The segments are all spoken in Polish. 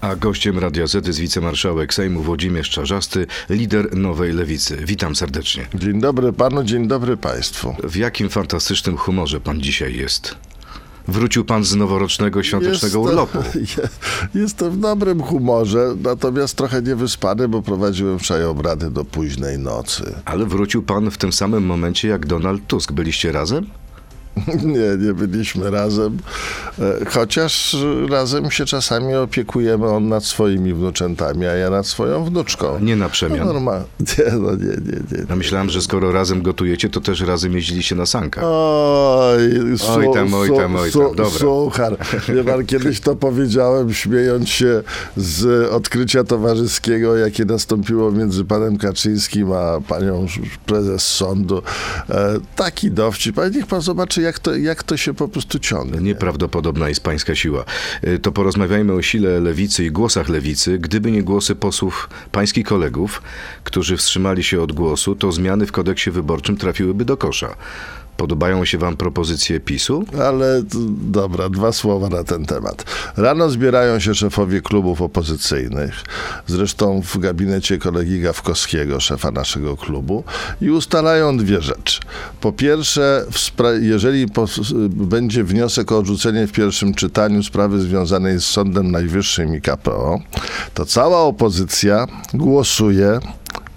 A gościem Radia Z jest wicemarszałek Sejmu Włodzimierz Czarzasty, lider Nowej Lewicy. Witam serdecznie. Dzień dobry panu, dzień dobry państwu. W jakim fantastycznym humorze pan dzisiaj jest? Wrócił pan z noworocznego świątecznego Jestem- urlopu. Jestem w dobrym humorze, natomiast trochę niewyspany, bo prowadziłem wczoraj obrady do późnej nocy. Ale wrócił pan w tym samym momencie jak Donald Tusk. Byliście razem? Nie, nie byliśmy razem, e, chociaż razem się czasami opiekujemy on nad swoimi wnuczętami, a ja nad swoją wnuczką. Nie na No przemian. normalnie. Nie, no nie, nie, nie. Ja myślałem, że skoro razem gotujecie, to też razem jeździliście na sankach. Oj, su, Oj tam, oj tam, oj tam, dobra. Suchar. Wie pan, kiedyś to powiedziałem, śmiejąc się z odkrycia towarzyskiego, jakie nastąpiło między panem Kaczyńskim a panią prezes sądu. E, taki dowcip, ale niech pan zobaczy, jak to, jak to się po prostu ciągnie. Nieprawdopodobna jest pańska siła. Y, To porozmawiajmy o sile lewicy i głosach lewicy. Gdyby nie głosy posłów pańskich kolegów, którzy wstrzymali się od głosu, to zmiany w kodeksie wyborczym trafiłyby do kosza. Podobają się wam propozycje PiSu? Ale dobra, dwa słowa na ten temat. Rano zbierają się szefowie klubów opozycyjnych, zresztą w gabinecie kolegi Gawkowskiego, szefa naszego klubu, i ustalają dwie rzeczy. Po pierwsze, jeżeli będzie wniosek o odrzucenie w pierwszym czytaniu sprawy związanej z Sądem Najwyższym i KPO, to cała opozycja głosuje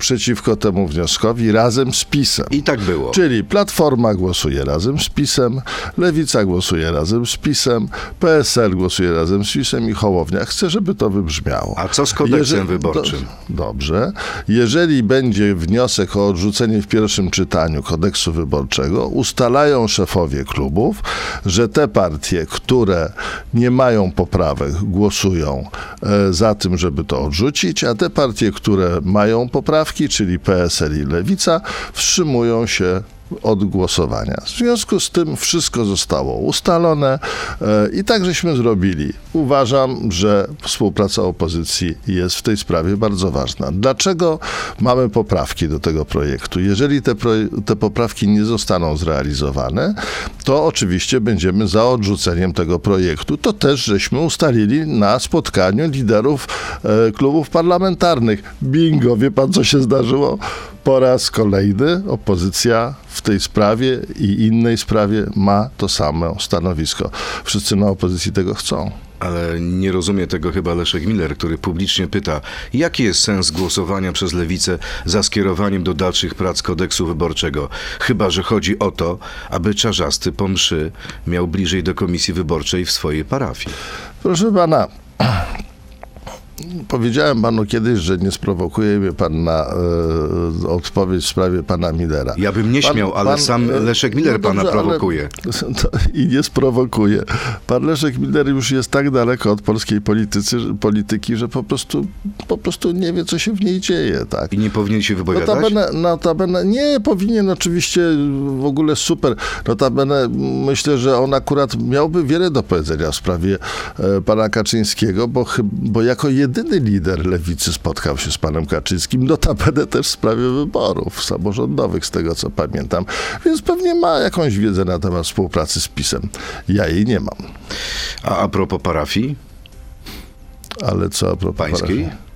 przeciwko temu wnioskowi razem z PiSem. I tak było. Czyli Platforma głosuje razem z PiSem, Lewica głosuje razem z PiSem, PSL głosuje razem z PiSem i Hołownia. Chcę, żeby to wybrzmiało. A co z kodeksem Jeżeli- wyborczym? Do, dobrze. Jeżeli będzie wniosek o odrzucenie w pierwszym czytaniu kodeksu wyborczego, ustalają szefowie klubów, że te partie, które nie mają poprawek, głosują e, za tym, żeby to odrzucić, a te partie, które mają poprawki, czyli PSL i Lewica, wstrzymują się od głosowania. W związku z tym wszystko zostało ustalone e, i tak żeśmy zrobili. Uważam, że współpraca opozycji jest w tej sprawie bardzo ważna. Dlaczego mamy poprawki do tego projektu? Jeżeli te, te poprawki nie zostaną zrealizowane, to oczywiście będziemy za odrzuceniem tego projektu. To też żeśmy ustalili na spotkaniu liderów e, klubów parlamentarnych. Bingo, wie pan co się zdarzyło? Po raz kolejny opozycja w tej sprawie i innej sprawie ma to samo stanowisko. Wszyscy na opozycji tego chcą. Ale nie rozumie tego chyba Leszek Miller, który publicznie pyta, jaki jest sens głosowania przez lewicę za skierowaniem do dalszych prac kodeksu wyborczego, chyba że chodzi o to, aby Czarzasty po mszy miał bliżej do komisji wyborczej w swojej parafii. Proszę pana, powiedziałem panu kiedyś, że nie sprowokuje mnie pan na e, odpowiedź w sprawie pana Millera. Ja bym nie Pan- śmiał, ale pan, sam e, Leszek Miller no pana dobrze, ale- prowokuje. To, I nie sprowokuje. Pan Leszek Miller już jest tak daleko od polskiej politycy, polityki, że po prostu, po prostu nie wie, co się w niej dzieje. Tak? I nie powinien się wypowiadać? Notabene, notabene, nie, powinien oczywiście w ogóle super. Notabene myślę, że on akurat miałby wiele do powiedzenia w sprawie e, pana Kaczyńskiego, bo, bo jako jedyny lider lewicy spotkał się z panem Kaczyńskim, notabene też w sprawie wyborów samorządowych, z tego co pamiętam. Więc pewnie ma jakąś wiedzę na temat współpracy z PiSem. Ja jej nie mam. A a propos parafii Ale co a propos pańskiej? parafii?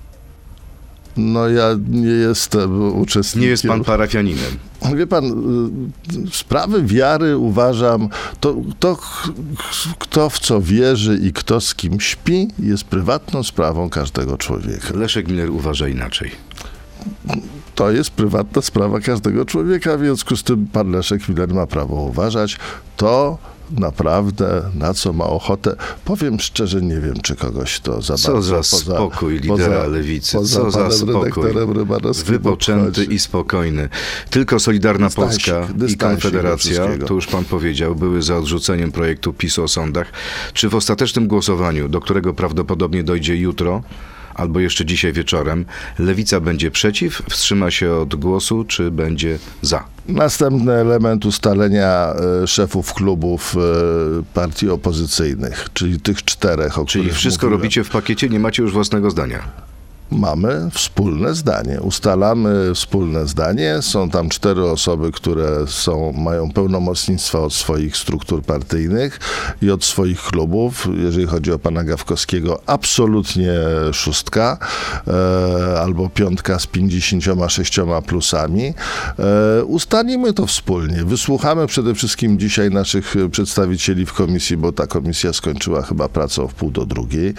No ja nie jestem uczestnikiem. Nie jest pan parafianinem. Wie pan, y, sprawy wiary uważam, to, to kto w co wierzy i kto z kim śpi, jest prywatną sprawą każdego człowieka. Leszek Miller uważa inaczej. To jest prywatna sprawa każdego człowieka, w związku z tym pan Leszek Miller ma prawo uważać. To naprawdę, na co ma ochotę. Powiem szczerze, nie wiem, czy kogoś to za Co bardzo za spokój lidera lewicy, poza co za spokój. Wypoczęty i spokojny. Tylko Solidarna Dystansik, Polska i dystansik do Konfederacja, to już pan powiedział, były za odrzuceniem projektu PiSu o sądach. Czy w ostatecznym głosowaniu, do którego prawdopodobnie dojdzie jutro, albo jeszcze dzisiaj wieczorem, Lewica będzie przeciw, wstrzyma się od głosu, czy będzie za? Następny element ustalenia e, szefów klubów e, partii opozycyjnych, czyli tych czterech, o Czyli wszystko mówiłem. robicie w pakiecie, nie macie już własnego zdania. Mamy wspólne zdanie. Ustalamy wspólne zdanie. Są tam cztery osoby, które są, mają pełnomocnictwa od swoich struktur partyjnych i od swoich klubów. Jeżeli chodzi o pana Gawkowskiego, absolutnie szóstka e, albo piątka z 56 plusami. E, ustalimy to wspólnie. Wysłuchamy przede wszystkim dzisiaj naszych przedstawicieli w komisji, bo ta komisja skończyła chyba pracę o wpół do drugiej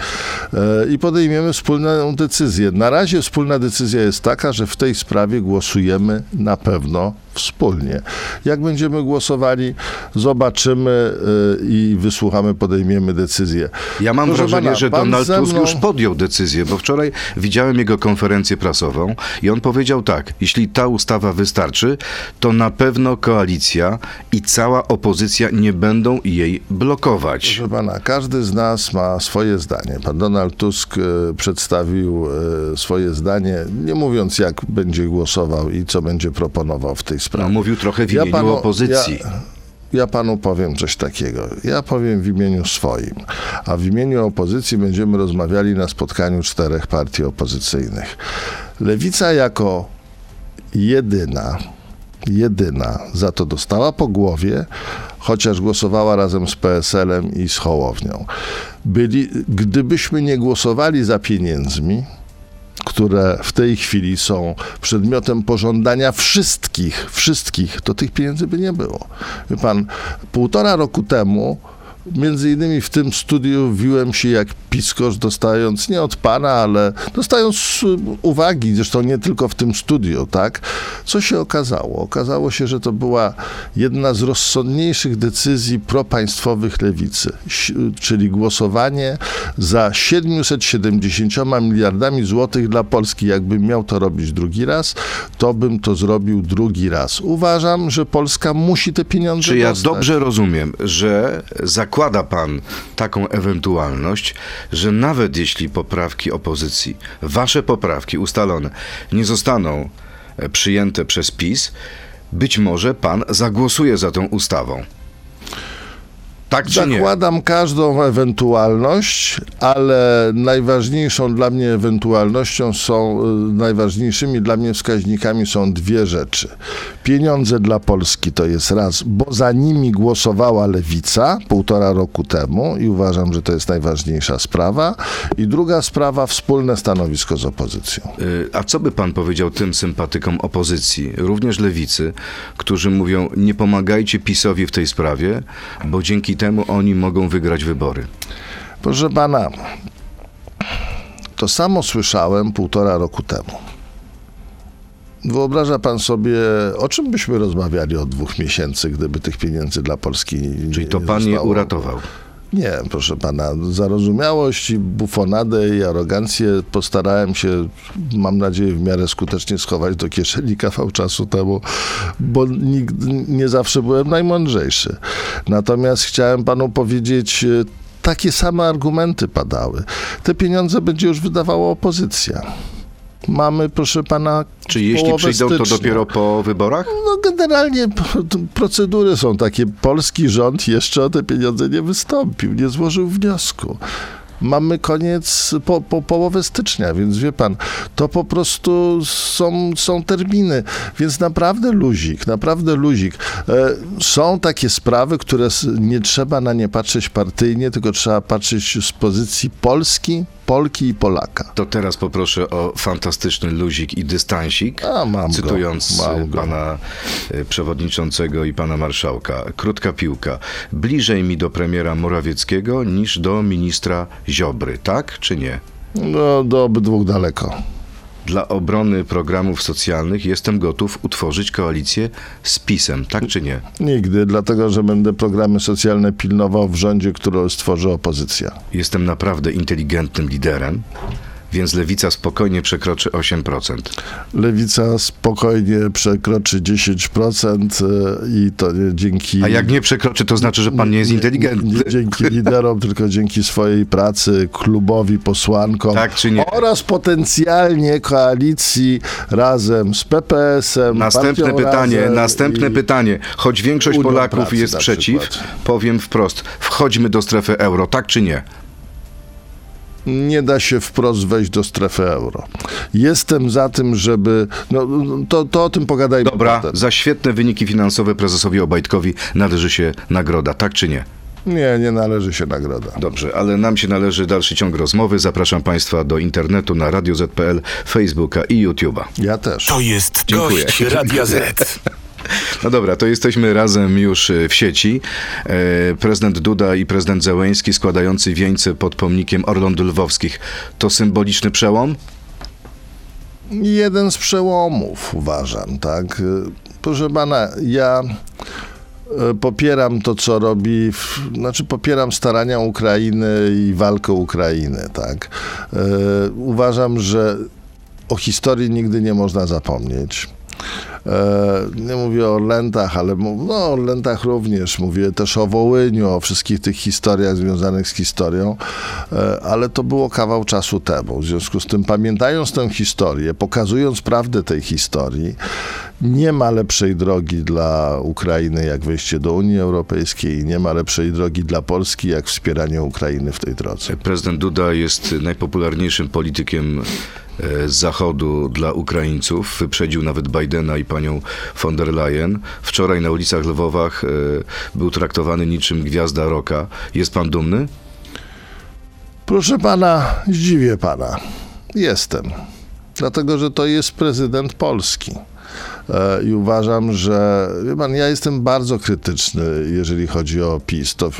e, i podejmiemy wspólną decyzję. Na razie wspólna decyzja jest taka, że w tej sprawie głosujemy na pewno wspólnie. Jak będziemy głosowali, zobaczymy e, i wysłuchamy, podejmiemy decyzję. Ja mam Proszę wrażenie, pana, że Donald ze Tusk mną- już podjął decyzję, bo wczoraj widziałem jego konferencję prasową i on powiedział tak, jeśli ta ustawa wystarczy, to na pewno koalicja i cała opozycja nie będą jej blokować. Proszę pana, każdy z nas ma swoje zdanie. Pan Donald Tusk e, przedstawił e, swoje zdanie, nie mówiąc jak będzie głosował i co będzie proponował w tej sprawie. No, mówił trochę w Ja imieniu panu- opozycji. Ja, ja panu powiem coś takiego. Ja powiem w imieniu swoim, a w imieniu opozycji będziemy rozmawiali na spotkaniu czterech partii opozycyjnych. Lewica jako jedyna, jedyna za to dostała po głowie, chociaż głosowała razem z PSL-em i z Hołownią. Byli, gdybyśmy nie głosowali za pieniędzmi, które w tej chwili są przedmiotem pożądania wszystkich, wszystkich, to tych pieniędzy by nie było. Wie pan, półtora roku temu Między innymi w tym studiu wiłem się jak piskorz, dostając nie od pana, ale dostając y, uwagi, zresztą nie tylko w tym studiu, tak? Co się okazało? Okazało się, że to była jedna z rozsądniejszych decyzji propaństwowych lewicy, czyli głosowanie za 770 miliardami złotych dla Polski. Jakbym miał to robić drugi raz, to bym to zrobił drugi raz. Uważam, że Polska musi te pieniądze Czy ja dostać. dobrze rozumiem, że zakłada pan taką ewentualność, że nawet jeśli poprawki opozycji, wasze poprawki ustalone, nie zostaną e, przyjęte przez PiS, być może pan zagłosuje za tą ustawą? Tak czy nie? Zakładam każdą ewentualność, ale najważniejszą dla mnie ewentualnością są, y, najważniejszymi dla mnie wskaźnikami są dwie rzeczy. Pieniądze dla Polski to jest raz, bo za nimi głosowała lewica półtora roku temu i uważam, że to jest najważniejsza sprawa. I druga sprawa, wspólne stanowisko z opozycją. Y, A co by pan powiedział tym sympatykom opozycji, również lewicy, którzy mówią, nie pomagajcie PiSowi w tej sprawie, bo dzięki temu oni mogą wygrać wybory? Proszę pana, to samo słyszałem półtora roku temu. Wyobraża pan sobie, o czym byśmy rozmawiali od dwóch miesięcy, gdyby tych pieniędzy dla Polski nie Czyli to pan je zostało? uratował. Nie, proszę pana, zarozumiałość i bufonadę i arogancję postarałem się, mam nadzieję, w miarę skutecznie schować do kieszeni kawał czasu temu, bo nigdy, nie zawsze byłem najmądrzejszy. Natomiast chciałem panu powiedzieć, e, takie same argumenty padały. Te pieniądze będzie już wydawała opozycja. Mamy, proszę pana, Czy jeśli przyjdą, to stycznia. dopiero po wyborach? No generalnie procedury są takie. Polski rząd jeszcze o te pieniądze nie wystąpił, nie złożył wniosku. Mamy koniec, po, po połowę stycznia, więc wie pan, to po prostu są, są terminy, więc naprawdę luzik, naprawdę luzik. E, są takie sprawy, które nie trzeba na nie patrzeć partyjnie, tylko trzeba patrzeć z pozycji Polski, Polki i Polaka. To teraz poproszę o fantastyczny luzik i dystansik, A, mam cytując go, mam y, go. pana y, przewodniczącego i pana marszałka. Krótka piłka. Bliżej mi do premiera Morawieckiego niż do ministra Ziobry, tak czy nie? No, do obydwu daleko. Dla obrony programów socjalnych jestem gotów utworzyć koalicję z PiSem, tak czy nie? Nigdy, dlatego że będę programy socjalne pilnował w rządzie, który stworzy opozycja. Jestem naprawdę inteligentnym liderem, więc lewica spokojnie przekroczy 8%. Lewica spokojnie przekroczy 10% e, i to nie dzięki. A jak nie przekroczy, to znaczy, że pan nie jest inteligentny. Nie, dzięki liderom, tylko dzięki swojej pracy, klubowi, posłankom. Tak czy nie? Oraz potencjalnie koalicji razem z PPS-em. Następne pytanie, następne pytanie. Choć większość Unią Polaków Pracy jest przeciw, przykład. powiem wprost, wchodźmy do strefy euro, tak czy nie? Nie da się wprost wejść do strefy euro. Jestem za tym, żeby. No, to, to o tym pogadajmy. Dobra, potem. za świetne wyniki finansowe prezesowi Obajtkowi należy się nagroda, tak czy nie? Nie, nie należy się nagroda. Dobrze, ale nam się należy dalszy ciąg rozmowy. Zapraszam Państwa do internetu na Radio ZPL, Facebooka i YouTube'a. Ja też. To jest Dziękuję. gość Radia Z. No dobra, to jesteśmy razem już y, w sieci. E, Prezydent Duda i prezydent Zełęński składający wieńce pod pomnikiem Orląt Lwowskich. To symboliczny przełom? jeden z przełomów, uważam, tak. Proszę pana, ja e, popieram to, co robi, znaczy popieram starania Ukrainy i walkę Ukrainy, tak. E, Uważam, że o historii nigdy nie można zapomnieć. E, Nie mówię o Orlętach, ale no, o również. Mówię też o Wołyniu, o wszystkich tych historiach związanych z historią, E, ale to było kawał czasu temu. W związku z tym, pamiętając tę historię, pokazując prawdę tej historii, nie ma lepszej drogi dla Ukrainy jak wejście do Unii Europejskiej, nie ma lepszej drogi dla Polski jak wspieranie Ukrainy w tej drodze. Prezydent Duda jest najpopularniejszym politykiem z Zachodu dla Ukraińców. Wyprzedził nawet Bidena i panią von der Leyen. Wczoraj na ulicach Lwowach e, był traktowany niczym gwiazda roka. Jest pan dumny? Proszę pana, zdziwię pana. Jestem. Dlatego, że to jest prezydent Polski. E, I uważam, że wie pan, ja jestem bardzo krytyczny, jeżeli chodzi o PiS. To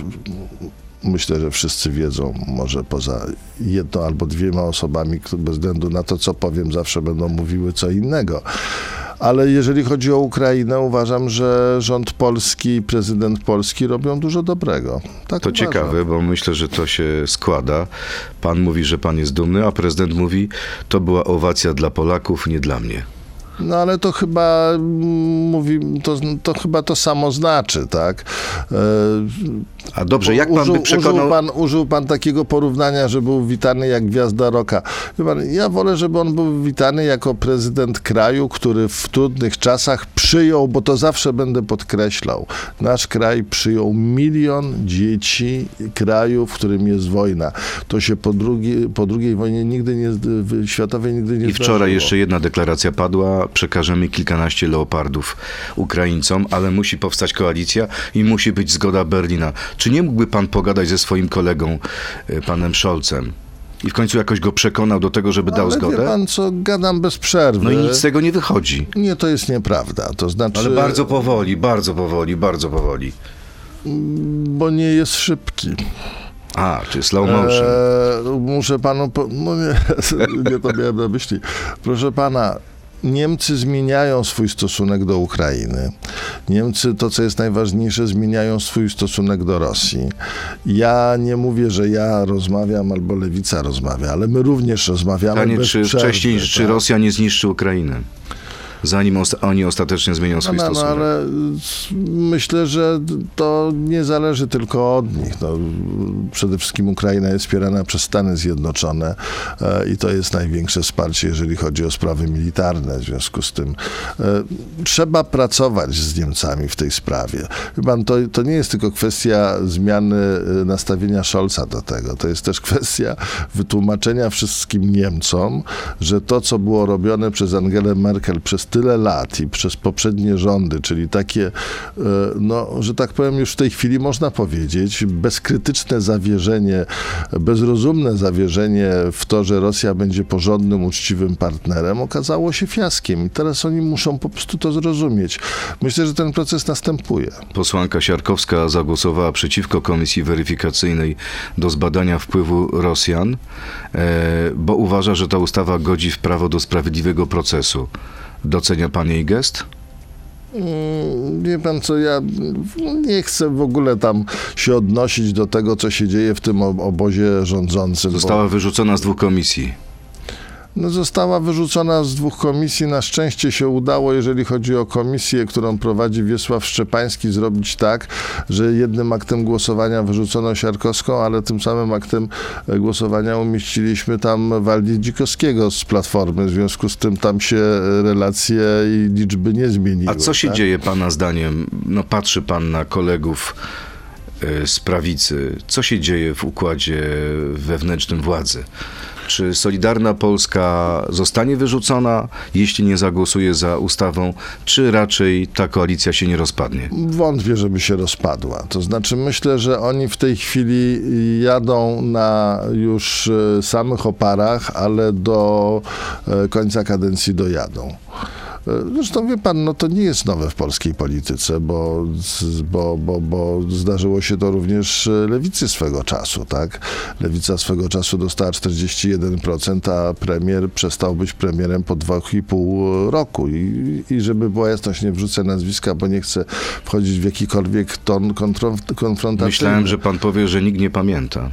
myślę, że wszyscy wiedzą, może poza jedną albo dwiema osobami, które bez względu na to, co powiem, zawsze będą mówiły co innego. Ale jeżeli chodzi o Ukrainę, uważam, że rząd polski i prezydent polski robią dużo dobrego. Tak To uważam. ciekawe, bo myślę, że to się składa. Pan mówi, że pan jest dumny, a prezydent mówi, to była owacja dla Polaków, nie dla mnie. No ale to chyba mm, mówi, to, to chyba to samo znaczy, tak? A dobrze, jak pan użył, by przekonał... Użył pan, użył pan takiego porównania, że był witany jak gwiazda roka. Pan, ja wolę, żeby on był witany jako prezydent kraju, który w trudnych czasach przyjął, bo to zawsze będę podkreślał, nasz kraj przyjął milion dzieci kraju, w którym jest wojna. To się po, drugiej po drugiej wojnie nigdy nie, światowej nigdy nie I wczoraj zdarzyło. jeszcze jedna deklaracja padła. Przekażemy kilkanaście leopardów Ukraińcom, ale musi powstać koalicja i musi być zgoda Berlina. Czy nie mógłby pan pogadać ze swoim kolegą, y, panem Scholzem? I w końcu jakoś go przekonał do tego, żeby dał Ale zgodę? wie pan co, gadam bez przerwy. No i nic z tego nie wychodzi. Nie, to jest nieprawda. To znaczy, Ale bardzo powoli, bardzo powoli, bardzo powoli. bo nie jest szybki. A, czy slow motion. E, muszę panu. Po... No nie, nie to miałem na myśli. Proszę pana. Niemcy zmieniają swój stosunek do Ukrainy. Niemcy, to co jest najważniejsze, zmieniają swój stosunek do Rosji. Ja nie mówię, że ja rozmawiam albo lewica rozmawia, ale my również rozmawiamy. Pytanie, bez czy przerwy, wcześniej, czy tak? Rosja nie zniszczy Ukrainy? Zanim os- oni ostatecznie zmienią swój No, no, no, stosunek. ale s- myślę, że to nie zależy tylko od nich. No, przede wszystkim Ukraina jest wspierana przez Stany Zjednoczone e, i to jest największe wsparcie, jeżeli chodzi o sprawy militarne. W związku z tym e, trzeba pracować z Niemcami w tej sprawie. Wie pan, to, to nie jest tylko kwestia zmiany e, nastawienia Scholza do tego. To jest też kwestia wytłumaczenia wszystkim Niemcom, że to, co było robione przez Angelę Merkel przez tyle lat i przez poprzednie rządy, czyli takie, e, no, że tak powiem, już w tej chwili można powiedzieć, bezkrytyczne zawierzenie, bezrozumne zawierzenie w to, że Rosja będzie porządnym, uczciwym partnerem, okazało się fiaskiem i teraz oni muszą po prostu to zrozumieć. Myślę, że ten proces następuje. Posłanka Siarkowska zagłosowała przeciwko komisji weryfikacyjnej do zbadania wpływu Rosjan, e, bo uważa, że ta ustawa godzi w prawo do sprawiedliwego procesu. Docenia pan jej gest? Mm, Wie pan co, ja nie chcę w ogóle tam się odnosić do tego, co się dzieje w tym ob- obozie rządzącym. bo- Została wyrzucona z dwóch komisji. No, została wyrzucona z dwóch komisji. Na szczęście się udało, jeżeli chodzi o komisję, którą prowadzi Wiesław Szczepański, zrobić tak, że jednym aktem głosowania wyrzucono Siarkowską, ale tym samym aktem e, głosowania umieściliśmy tam Waldi Dzikowskiego z Platformy. W związku z tym tam się e, relacje i liczby nie zmieniły. A co się tak? dzieje pana zdaniem? No patrzy pan na kolegów z prawicy, co się dzieje w układzie wewnętrznym władzy? Czy Solidarna Polska zostanie wyrzucona, jeśli nie zagłosuje za ustawą, czy raczej ta koalicja się nie rozpadnie? Wątpię, żeby się rozpadła. To znaczy, myślę, że oni w tej chwili jadą na już e, samych oparach, ale do e, końca kadencji dojadą. Zresztą wie pan, no to nie jest nowe w polskiej polityce, bo, bo, bo, bo zdarzyło się to również lewicy swego czasu, tak? Lewica swego czasu dostała 41%, a premier przestał być premierem po 2,5 roku. I, I żeby była jasność, nie wrzucę nazwiska, bo nie chcę wchodzić w jakikolwiek ton konfrontacyjny. Myślałem, że pan powie, że nikt nie pamięta.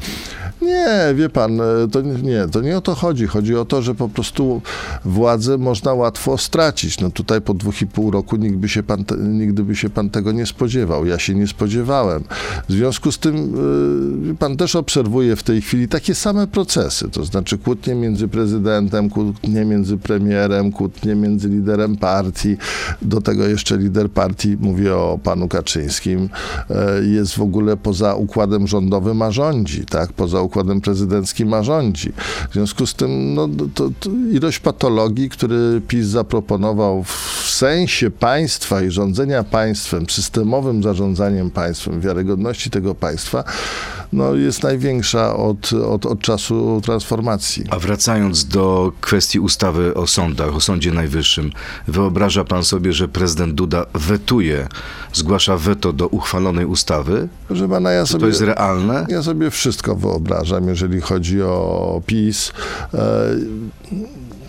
Nie, wie pan, to nie- nie, to nie o to chodzi. Chodzi o to, że po prostu władzę można łatwo stracić. No tutaj po dwóch i pół roku nikt by się pan nigdy by się pan tego nie spodziewał. Ja się nie spodziewałem. W związku z tym wie pan też obserwuje w tej chwili takie same procesy, to znaczy kłótnie między prezydentem, kłótnie między premierem, kłótnie między liderem partii. Do tego jeszcze lider partii, mówię o panu Kaczyńskim, e, jest w ogóle poza układem rządowym, a rządzi, tak? Poza układem prezydenckim, a rządzi. W związku z tym no, to, to ilość patologii, który PiS zaproponował w sensie państwa i rządzenia państwem, systemowym zarządzaniem państwem, wiarygodności tego państwa, no, jest największa od, od, od czasu transformacji. A wracając do kwestii ustawy o sądach, o Sądzie Najwyższym, wyobraża pan sobie, że prezydent Duda wetuje, zgłasza weto do uchwalonej ustawy? Proszę pana, ja sobie... to jest realne? Ja sobie wszystko wyobrażam, jeżeli chodzi o PiS. E,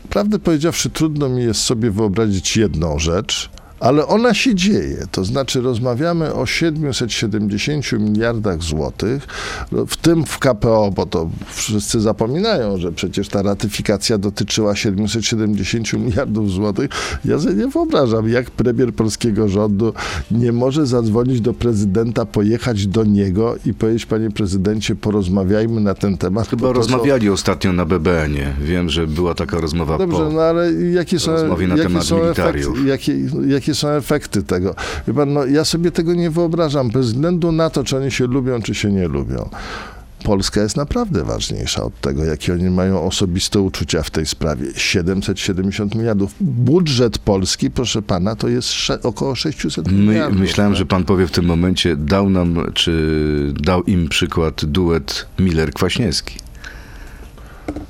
Prawdę powiedziawszy, trudno mi jest sobie wyobrazić jedną rzecz, ale ona się dzieje. To znaczy, rozmawiamy o 770 miliardach złotych, w tym w KPO, bo to wszyscy zapominają, że przecież ta ratyfikacja dotyczyła 770 miliardów złotych. Ja sobie nie wyobrażam, jak premier polskiego rządu nie może zadzwonić do prezydenta, pojechać do niego i powiedzieć, panie prezydencie, porozmawiajmy na ten temat. Chyba rozmawiali ostatnio na BBN-ie. Wiem, że była taka rozmowa Dobrze, po... no ale jakie są, rozmowie na jakie temat są efekty, militariów. jakie, jakie są efekty tego? Wie pan, no, ja sobie tego nie wyobrażam, bez względu na to, czy oni się lubią, czy się nie lubią. Polska jest naprawdę ważniejsza od tego, jakie oni mają osobiste uczucia w tej sprawie. 770 miliardów. Budżet Polski, proszę pana, to jest około 600 My, miliardów. myślałem, tak? że pan powie w tym momencie, dał nam, czy dał im przykład duet Miller-Kwaśniewski.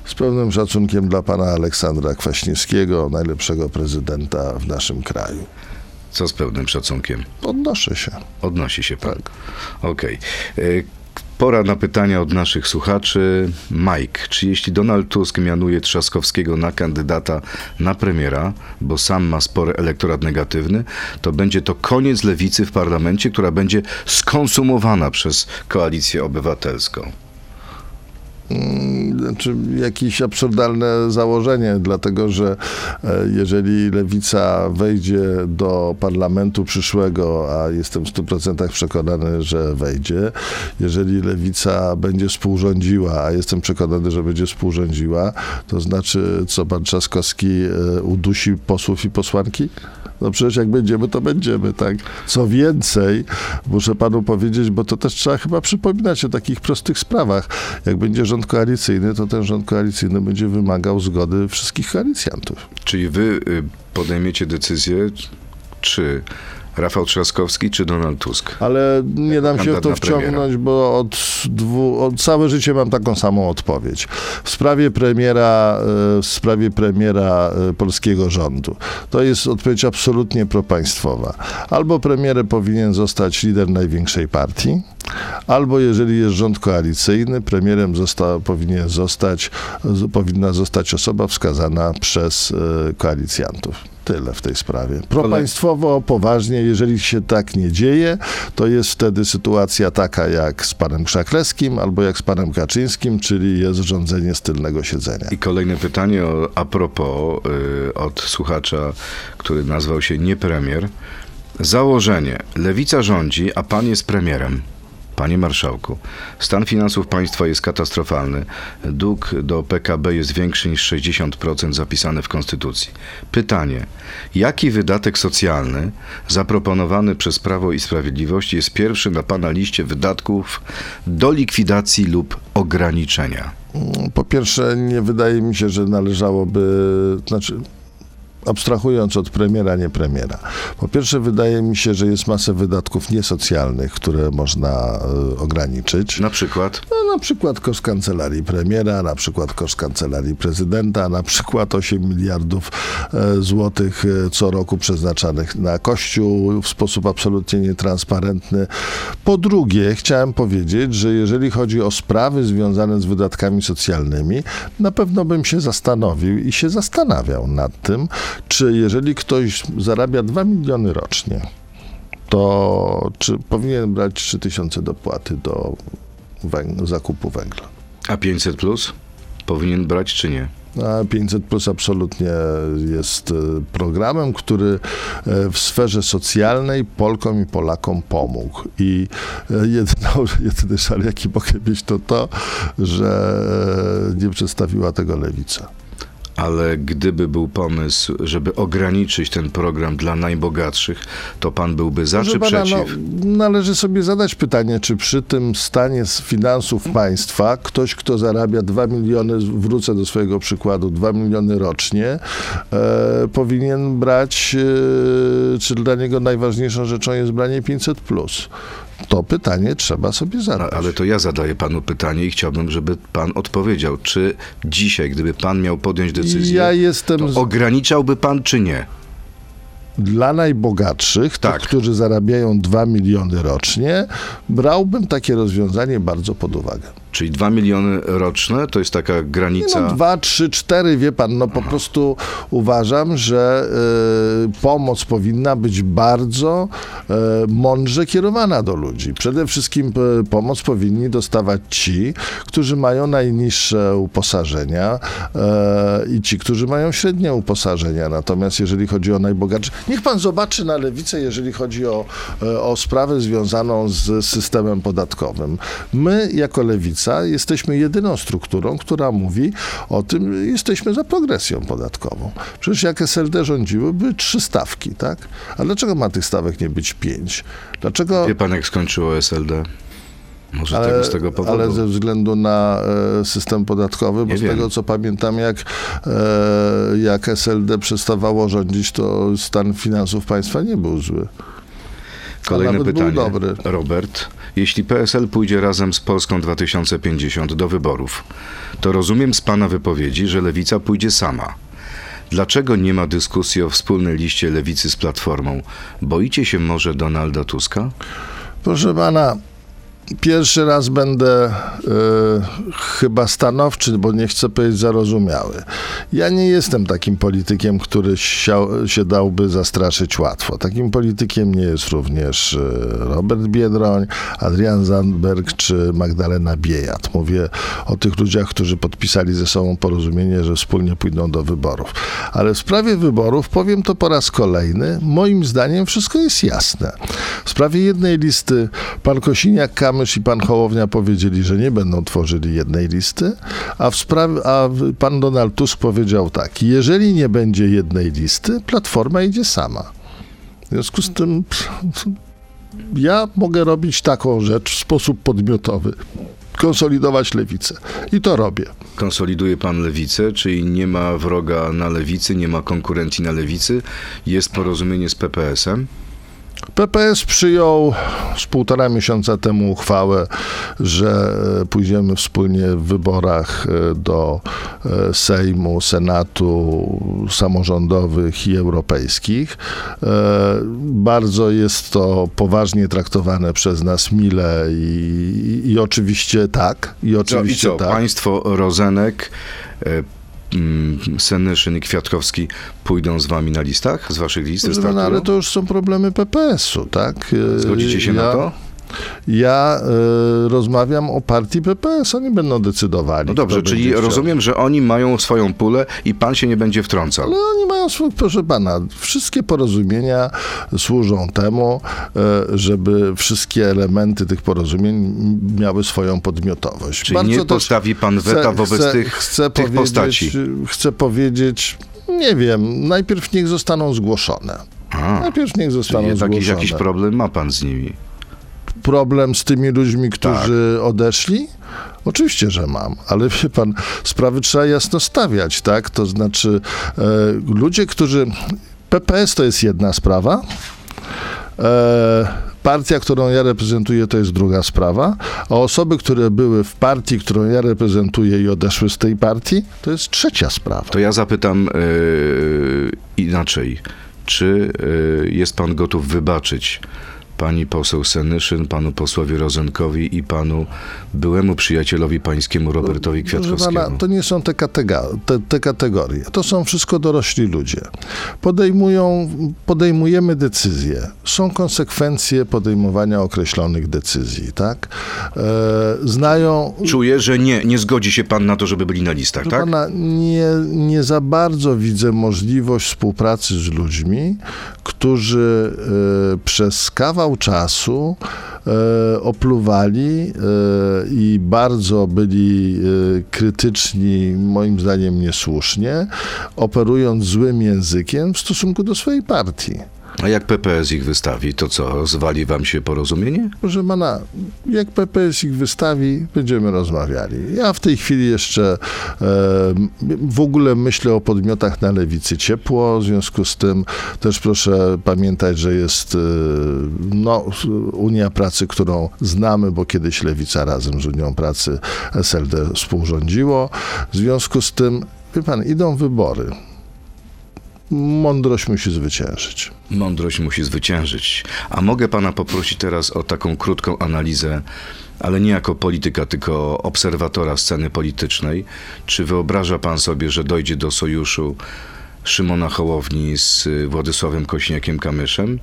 Z pełnym szacunkiem dla pana Aleksandra Kwaśniewskiego, najlepszego prezydenta w naszym kraju. Co z pełnym szacunkiem? Odnoszę się. Odnosi się pan. Okej. E, Pora na pytania od naszych słuchaczy. Mike, czy jeśli Donald Tusk mianuje Trzaskowskiego na kandydata na premiera, bo sam ma spory elektorat negatywny, to będzie to koniec lewicy w parlamencie, która będzie skonsumowana przez koalicję obywatelską. Mm, Znaczy jakieś absurdalne założenie, dlatego że e, jeżeli lewica wejdzie do parlamentu przyszłego, a jestem w 100% przekonany, że wejdzie, jeżeli lewica będzie współrządziła, a jestem przekonany, że będzie współrządziła, to znaczy co pan Trzaskowski e, udusi posłów i posłanki? No przecież jak będziemy, to będziemy, tak? Co więcej, muszę panu powiedzieć, bo to też trzeba chyba przypominać o takich prostych sprawach. Jak będzie rząd koalicyjny, to ten rząd koalicyjny będzie wymagał zgody wszystkich koalicjantów. Czyli wy y, podejmiecie decyzję, czy Rafał Trzaskowski, czy Donald Tusk? Ale nie dam się w to wciągnąć, bo od, dwu, od całe życie mam taką samą odpowiedź. W sprawie premiera, e, w sprawie premiera e, polskiego rządu. To jest odpowiedź absolutnie propaństwowa. Albo premierem powinien zostać lider największej partii, albo jeżeli jest rząd koalicyjny, premierem zosta, powinien zostać, powinna zostać osoba wskazana przez e, koalicjantów. Tyle w tej sprawie. Propaństwowo, poważnie, jeżeli się tak nie dzieje, to jest wtedy sytuacja taka jak z panem Krzakleskim albo jak z panem Kaczyńskim, czyli jest rządzenie z tylnego siedzenia. I kolejne pytanie o, a propos y, od słuchacza, który nazwał się nie premier. Założenie. Lewica rządzi, a pan jest premierem. Panie marszałku, stan finansów państwa jest katastrofalny. Dług do PKB jest większy niż 60% zapisane w Konstytucji. Pytanie: jaki wydatek socjalny zaproponowany przez Prawo i Sprawiedliwość jest pierwszy na pana liście wydatków do likwidacji lub ograniczenia? Po pierwsze, nie wydaje mi się, że należałoby, znaczy abstrahując od premiera, nie premiera. Po pierwsze, wydaje mi się, że jest masę wydatków niesocjalnych, które można e, ograniczyć. Na przykład No, na przykład koszt kancelarii premiera, na przykład koszt kancelarii prezydenta, na przykład 8 miliardów e, złotych e, co roku przeznaczanych na Kościół w sposób absolutnie nietransparentny. Po drugie, chciałem powiedzieć, że jeżeli chodzi o sprawy związane z wydatkami socjalnymi, na pewno bym się zastanowił i się zastanawiał nad tym, czy jeżeli ktoś zarabia 2 miliony rocznie, to czy powinien brać 3 tysiące dopłaty do węg- zakupu węgla. a 500 plus powinien brać czy nie? A 500 Plus absolutnie jest e, programem, który e, w sferze socjalnej Polkom i Polakom pomógł. I e, jedyno, jedyny szal, jaki mogę mieć, to to, że nie przedstawiła tego lewica. Ale gdyby był pomysł, żeby ograniczyć ten program dla najbogatszych, to pan byłby za czy Proszę pana, przeciw? No, należy sobie zadać pytanie, czy przy tym stanie z finansów państwa ktoś, kto zarabia 2 miliony, wrócę do swojego przykładu, 2 miliony rocznie, e, powinien brać, e, czy dla niego najważniejszą rzeczą jest branie 500 plus. To pytanie trzeba sobie zadać. ale to ja zadaję panu pytanie i chciałbym, żeby pan odpowiedział, czy dzisiaj, gdyby pan miał podjąć decyzję, ja jestem ograniczałby pan czy nie? dla najbogatszych, Tak. tych, którzy zarabiają 2 miliony rocznie, brałbym takie rozwiązanie bardzo pod uwagę. Czyli 2 miliony roczne to jest taka granica. No, dwa, trzy, cztery, wie pan, no po prostu uważam, że e, pomoc powinna być bardzo e, mądrze kierowana do ludzi. Przede wszystkim e, pomoc powinni dostawać ci, którzy mają najniższe uposażenia i ci, którzy mają średnie uposażenia. Natomiast jeżeli chodzi o najbogatszych, niech pan zobaczy na lewicę, jeżeli chodzi o, o sprawę związaną z systemem podatkowym. My jako lewica jesteśmy jedyną strukturą, która mówi o tym, jesteśmy za progresją podatkową. Przecież jak SLD rządziły, były trzy stawki, tak? A dlaczego ma tych stawek nie być pięć? Dlaczego... Wie pan, jak skończyło SLD? Może Ale, tego z tego powodu. ale ze względu na e, system podatkowy, bo Nie z wiem. tego co pamiętam, jak, e, jak SLD przestawało rządzić, to stan finansów państwa nie był zły. Kolejne pytanie. Robert, jeśli PSL pójdzie razem z Polską 2050 do wyborów, to rozumiem z pana wypowiedzi, że lewica pójdzie sama. Dlaczego nie ma dyskusji o wspólnej liście lewicy z Platformą? Boicie się może Donalda Tuska? Proszę pana, pierwszy raz będę e, chyba stanowczy, bo nie chcę powiedzieć zarozumiały. Ja nie jestem takim politykiem, który siał, się dałby zastraszyć łatwo. Takim politykiem nie jest również e, Robert Biedroń, Adrian Zandberg czy Magdalena Biejat. Mówię o tych ludziach, którzy podpisali ze sobą porozumienie, że wspólnie pójdą do wyborów. Ale w sprawie wyborów, powiem to po raz kolejny, moim zdaniem wszystko jest jasne. W sprawie jednej listy pan Kosiniak-Kamysz i pan Hołownia powiedzieli, że nie będą tworzyli jednej listy, a, w sprawie, a pan Donald Tusk powiedział tak, jeżeli nie będzie jednej listy, Platforma idzie sama. W związku z tym pff, ja mogę robić taką rzecz w sposób podmiotowy. Konsolidować lewicę. I to robię. Konsoliduje pan lewicę, czyli nie ma wroga na lewicy, nie ma konkurencji na lewicy, jest porozumienie z PPS-em. PPS przyjął z półtora miesiąca temu uchwałę, że pójdziemy wspólnie w wyborach e, do e, Sejmu, Senatu, samorządowych i europejskich. E, Bardzo jest to poważnie traktowane przez nas mile i, i oczywiście tak. I Co, I oczywiście co, tak. państwo Rozenek, mm, Senyszyn i Kwiatkowski pójdą z wami na listach? Z waszych list pana, startują? ale to już są problemy PPS-u, tak? Zgodzicie się ja, na to? Ja e, rozmawiam o partii PPS, oni będą decydowali. No dobrze, czyli rozumiem, że oni mają swoją pulę i pan się nie będzie wtrącał. Ale oni mają swój, proszę pana, wszystkie porozumienia służą temu, e, żeby wszystkie elementy tych porozumień miały swoją podmiotowość. Czyli nie postawi pan weta wobec tych- chcę tych postaci. Chcę powiedzieć, nie wiem, najpierw niech zostaną zgłoszone. A, Najpierw niech zostaną czyli zgłoszone. jakiś problem ma pan z nimi. Problem z tymi ludźmi, którzy Tak. odeszli? Oczywiście, że mam, ale wie pan, sprawy trzeba jasno stawiać, tak? To znaczy, e, ludzie, którzy. PPS to jest jedna sprawa. E, partia, którą ja reprezentuję, to jest druga sprawa. A osoby, które były w partii, którą ja reprezentuję i odeszły z tej partii, to jest trzecia sprawa. To ja zapytam yy, inaczej. Czy yy, jest pan gotów wybaczyć pani poseł Senyszyn, panu posłowi Rozenkowi i panu byłemu przyjacielowi pańskiemu Robertowi Kwiatkowskiemu? pana, to nie są te, te, te kategorie. To są wszystko dorośli ludzie. Podejmują, podejmujemy decyzje. Są konsekwencje podejmowania określonych decyzji, tak? E, znają. Czuję, że nie, nie zgodzi się pan na to, żeby byli na listach, tak? pana, nie, nie za bardzo widzę możliwość współpracy z ludźmi, którzy e, przez kawał czasu e, opluwali e, i bardzo byli krytyczni, moim zdaniem niesłusznie, operując złym językiem w stosunku do swojej partii. A jak PPS ich wystawi, to co, zwali wam się porozumienie? Proszę pana, jak PPS ich wystawi, będziemy rozmawiali. Ja w tej chwili jeszcze e, w ogóle myślę o podmiotach na lewicy ciepło, w związku z tym też proszę pamiętać, że jest e, no, Unia Pracy, którą znamy, bo kiedyś lewica razem z Unią Pracy SLD współrządziło. W związku z tym, wie pan, idą wybory. Mądrość musi zwyciężyć. Mądrość musi zwyciężyć. A mogę pana poprosić teraz o taką krótką analizę, ale nie jako polityka, tylko obserwatora sceny politycznej. Czy wyobraża pan sobie, że dojdzie do sojuszu Szymona Hołowni z Władysławem Kośniakiem-Kamyszem?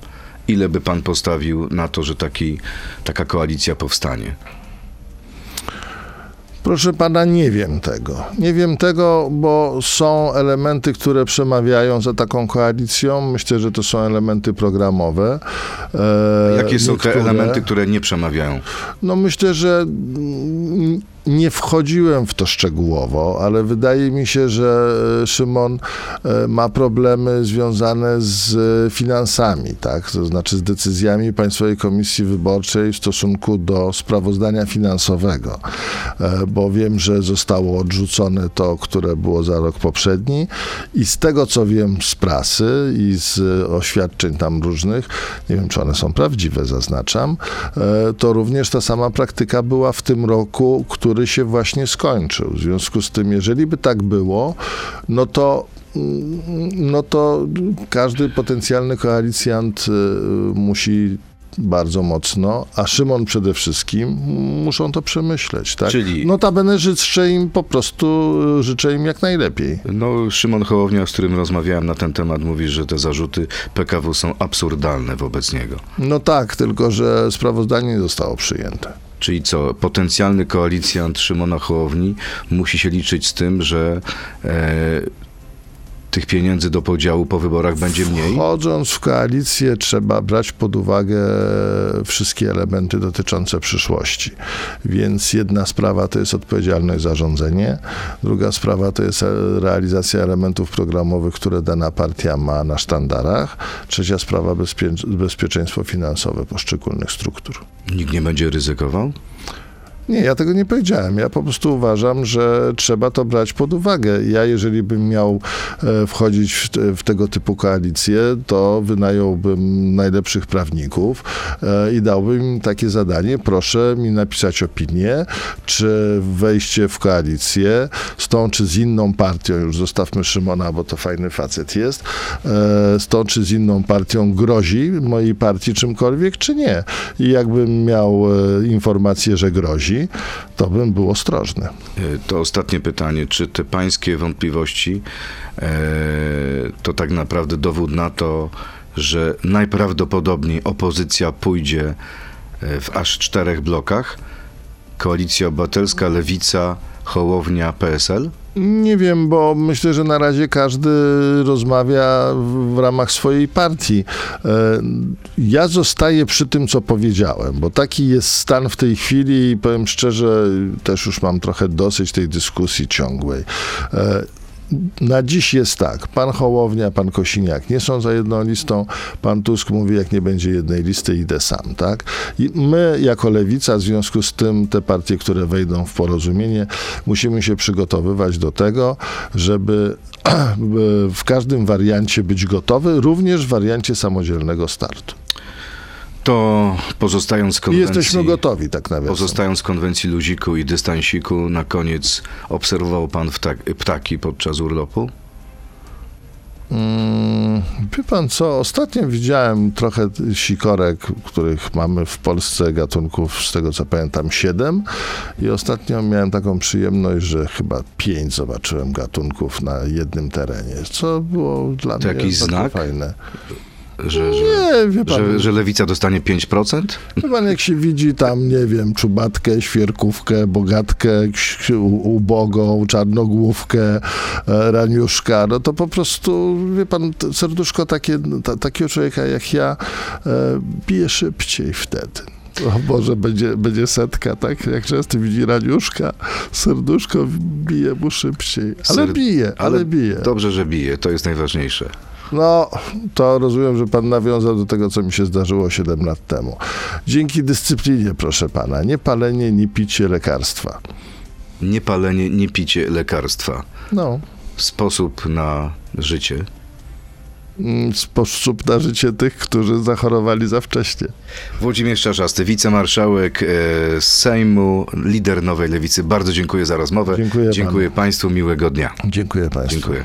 Ile by pan postawił na to, że taki, taka koalicja powstanie? Proszę pana, nie wiem tego. Nie wiem tego, bo są elementy, które przemawiają za taką koalicją. Myślę, że to są elementy programowe. E, Jakie są te niektóre- elementy, które nie przemawiają? No myślę, że mm, nie wchodziłem w to szczegółowo, ale wydaje mi się, że e, Szymon e, ma problemy związane z e, finansami, tak? To znaczy z decyzjami Państwowej Komisji Wyborczej w stosunku do sprawozdania finansowego, bo wiem, że zostało odrzucone to, które było za rok poprzedni i z tego, co wiem z prasy i z oświadczeń tam różnych, nie wiem, czy one są prawdziwe, zaznaczam, to również ta sama praktyka była w tym roku, który się właśnie skończył. W związku z tym, jeżeli by tak było, no to mm, no to każdy potencjalny koalicjant y, musi bardzo mocno, a Szymon przede wszystkim muszą to przemyśleć, tak? Czyli- Notabene życzę im po prostu, y, życzę im jak najlepiej. No, Szymon Hołownia, z którym rozmawiałem na ten temat, mówi, że te zarzuty PKW są absurdalne wobec niego. No tak, tylko że sprawozdanie nie zostało przyjęte. Czyli co, potencjalny koalicjant Szymona Hołowni musi się liczyć z tym, że e, tych pieniędzy do podziału po wyborach będzie mniej? Wchodząc w koalicję, trzeba brać pod uwagę wszystkie elementy dotyczące przyszłości. Więc jedna sprawa to jest odpowiedzialność za rządzenie, druga sprawa to jest realizacja elementów programowych, które dana partia ma na sztandarach, trzecia sprawa bezpie- bezpieczeństwo finansowe poszczególnych struktur. Nikt nie będzie ryzykował? Nie, ja tego nie powiedziałem. Ja po prostu uważam, że trzeba to brać pod uwagę. Ja, jeżeli bym miał e, wchodzić w, w tego typu koalicje, to wynająłbym najlepszych prawników e, i dałbym im takie zadanie. Proszę mi napisać opinię, czy wejście w koalicję z tą czy z inną partią, już zostawmy Szymona, bo to fajny facet jest, e, z tą czy z inną partią grozi mojej partii czymkolwiek, czy nie. I jakbym miał informację, że grozi, to bym był ostrożny. E, To ostatnie pytanie. Czy te pańskie wątpliwości e, to tak naprawdę dowód na to, że najprawdopodobniej opozycja pójdzie e, w aż czterech blokach. Koalicja Obywatelska, Lewica, Hołownia, PSL? Nie wiem, bo myślę, że na razie każdy rozmawia w, ramach swojej partii. E, Ja zostaję przy tym, co powiedziałem, bo taki jest stan w tej chwili i powiem szczerze, też już mam trochę dosyć tej dyskusji ciągłej. Na dziś jest tak, pan Hołownia, pan Kosiniak nie są za jedną listą, pan Tusk mówi, jak nie będzie jednej listy, idę sam, tak? I my, jako lewica, w związku z tym, te partie, które wejdą w porozumienie, musimy się przygotowywać do tego, żeby w każdym wariancie być gotowy, również w wariancie samodzielnego startu. To pozostając konwencji... jesteśmy gotowi, tak nawiasem. Pozostając konwencji luziku i dystansiku, na koniec obserwował pan ptak, ptaki podczas urlopu? Mm, Wie pan co, ostatnio widziałem trochę sikorek, których mamy w Polsce gatunków, z tego co pamiętam, siedem i ostatnio miałem taką przyjemność, że chyba pięć zobaczyłem gatunków na jednym terenie, co było dla To mnie jakiś znak? fajne. Że, że, Nie, wie pan, że, że lewica dostanie 5%? wie pan, jak się widzi tam, nie wiem, czubatkę, świerkówkę, bogatkę, ubogą, czarnogłówkę, e, raniuszka, no to po prostu, wie pan, serduszko takie, ta, takiego człowieka jak ja e, bije szybciej wtedy. O Boże, będzie, będzie setka, tak? Jak często widzi raniuszka, serduszko bije mu szybciej. Ale bije, ale, bije. Dobrze, że bije, to jest najważniejsze. No, to rozumiem, że pan nawiązał do tego, co mi się zdarzyło 7 lat temu. Dzięki dyscyplinie, proszę pana, nie palenie, nie picie lekarstwa. Nie palenie, nie picie lekarstwa. No, Sposób na życie. mm, sposób na życie tych, którzy zachorowali za wcześnie. Włodzimierz Czarzasty, wicemarszałek e, Sejmu, lider Nowej Lewicy. Bardzo dziękuję za rozmowę. Dziękuję Dziękuję państwu, miłego dnia. Dziękuję państwu. Dziękuję.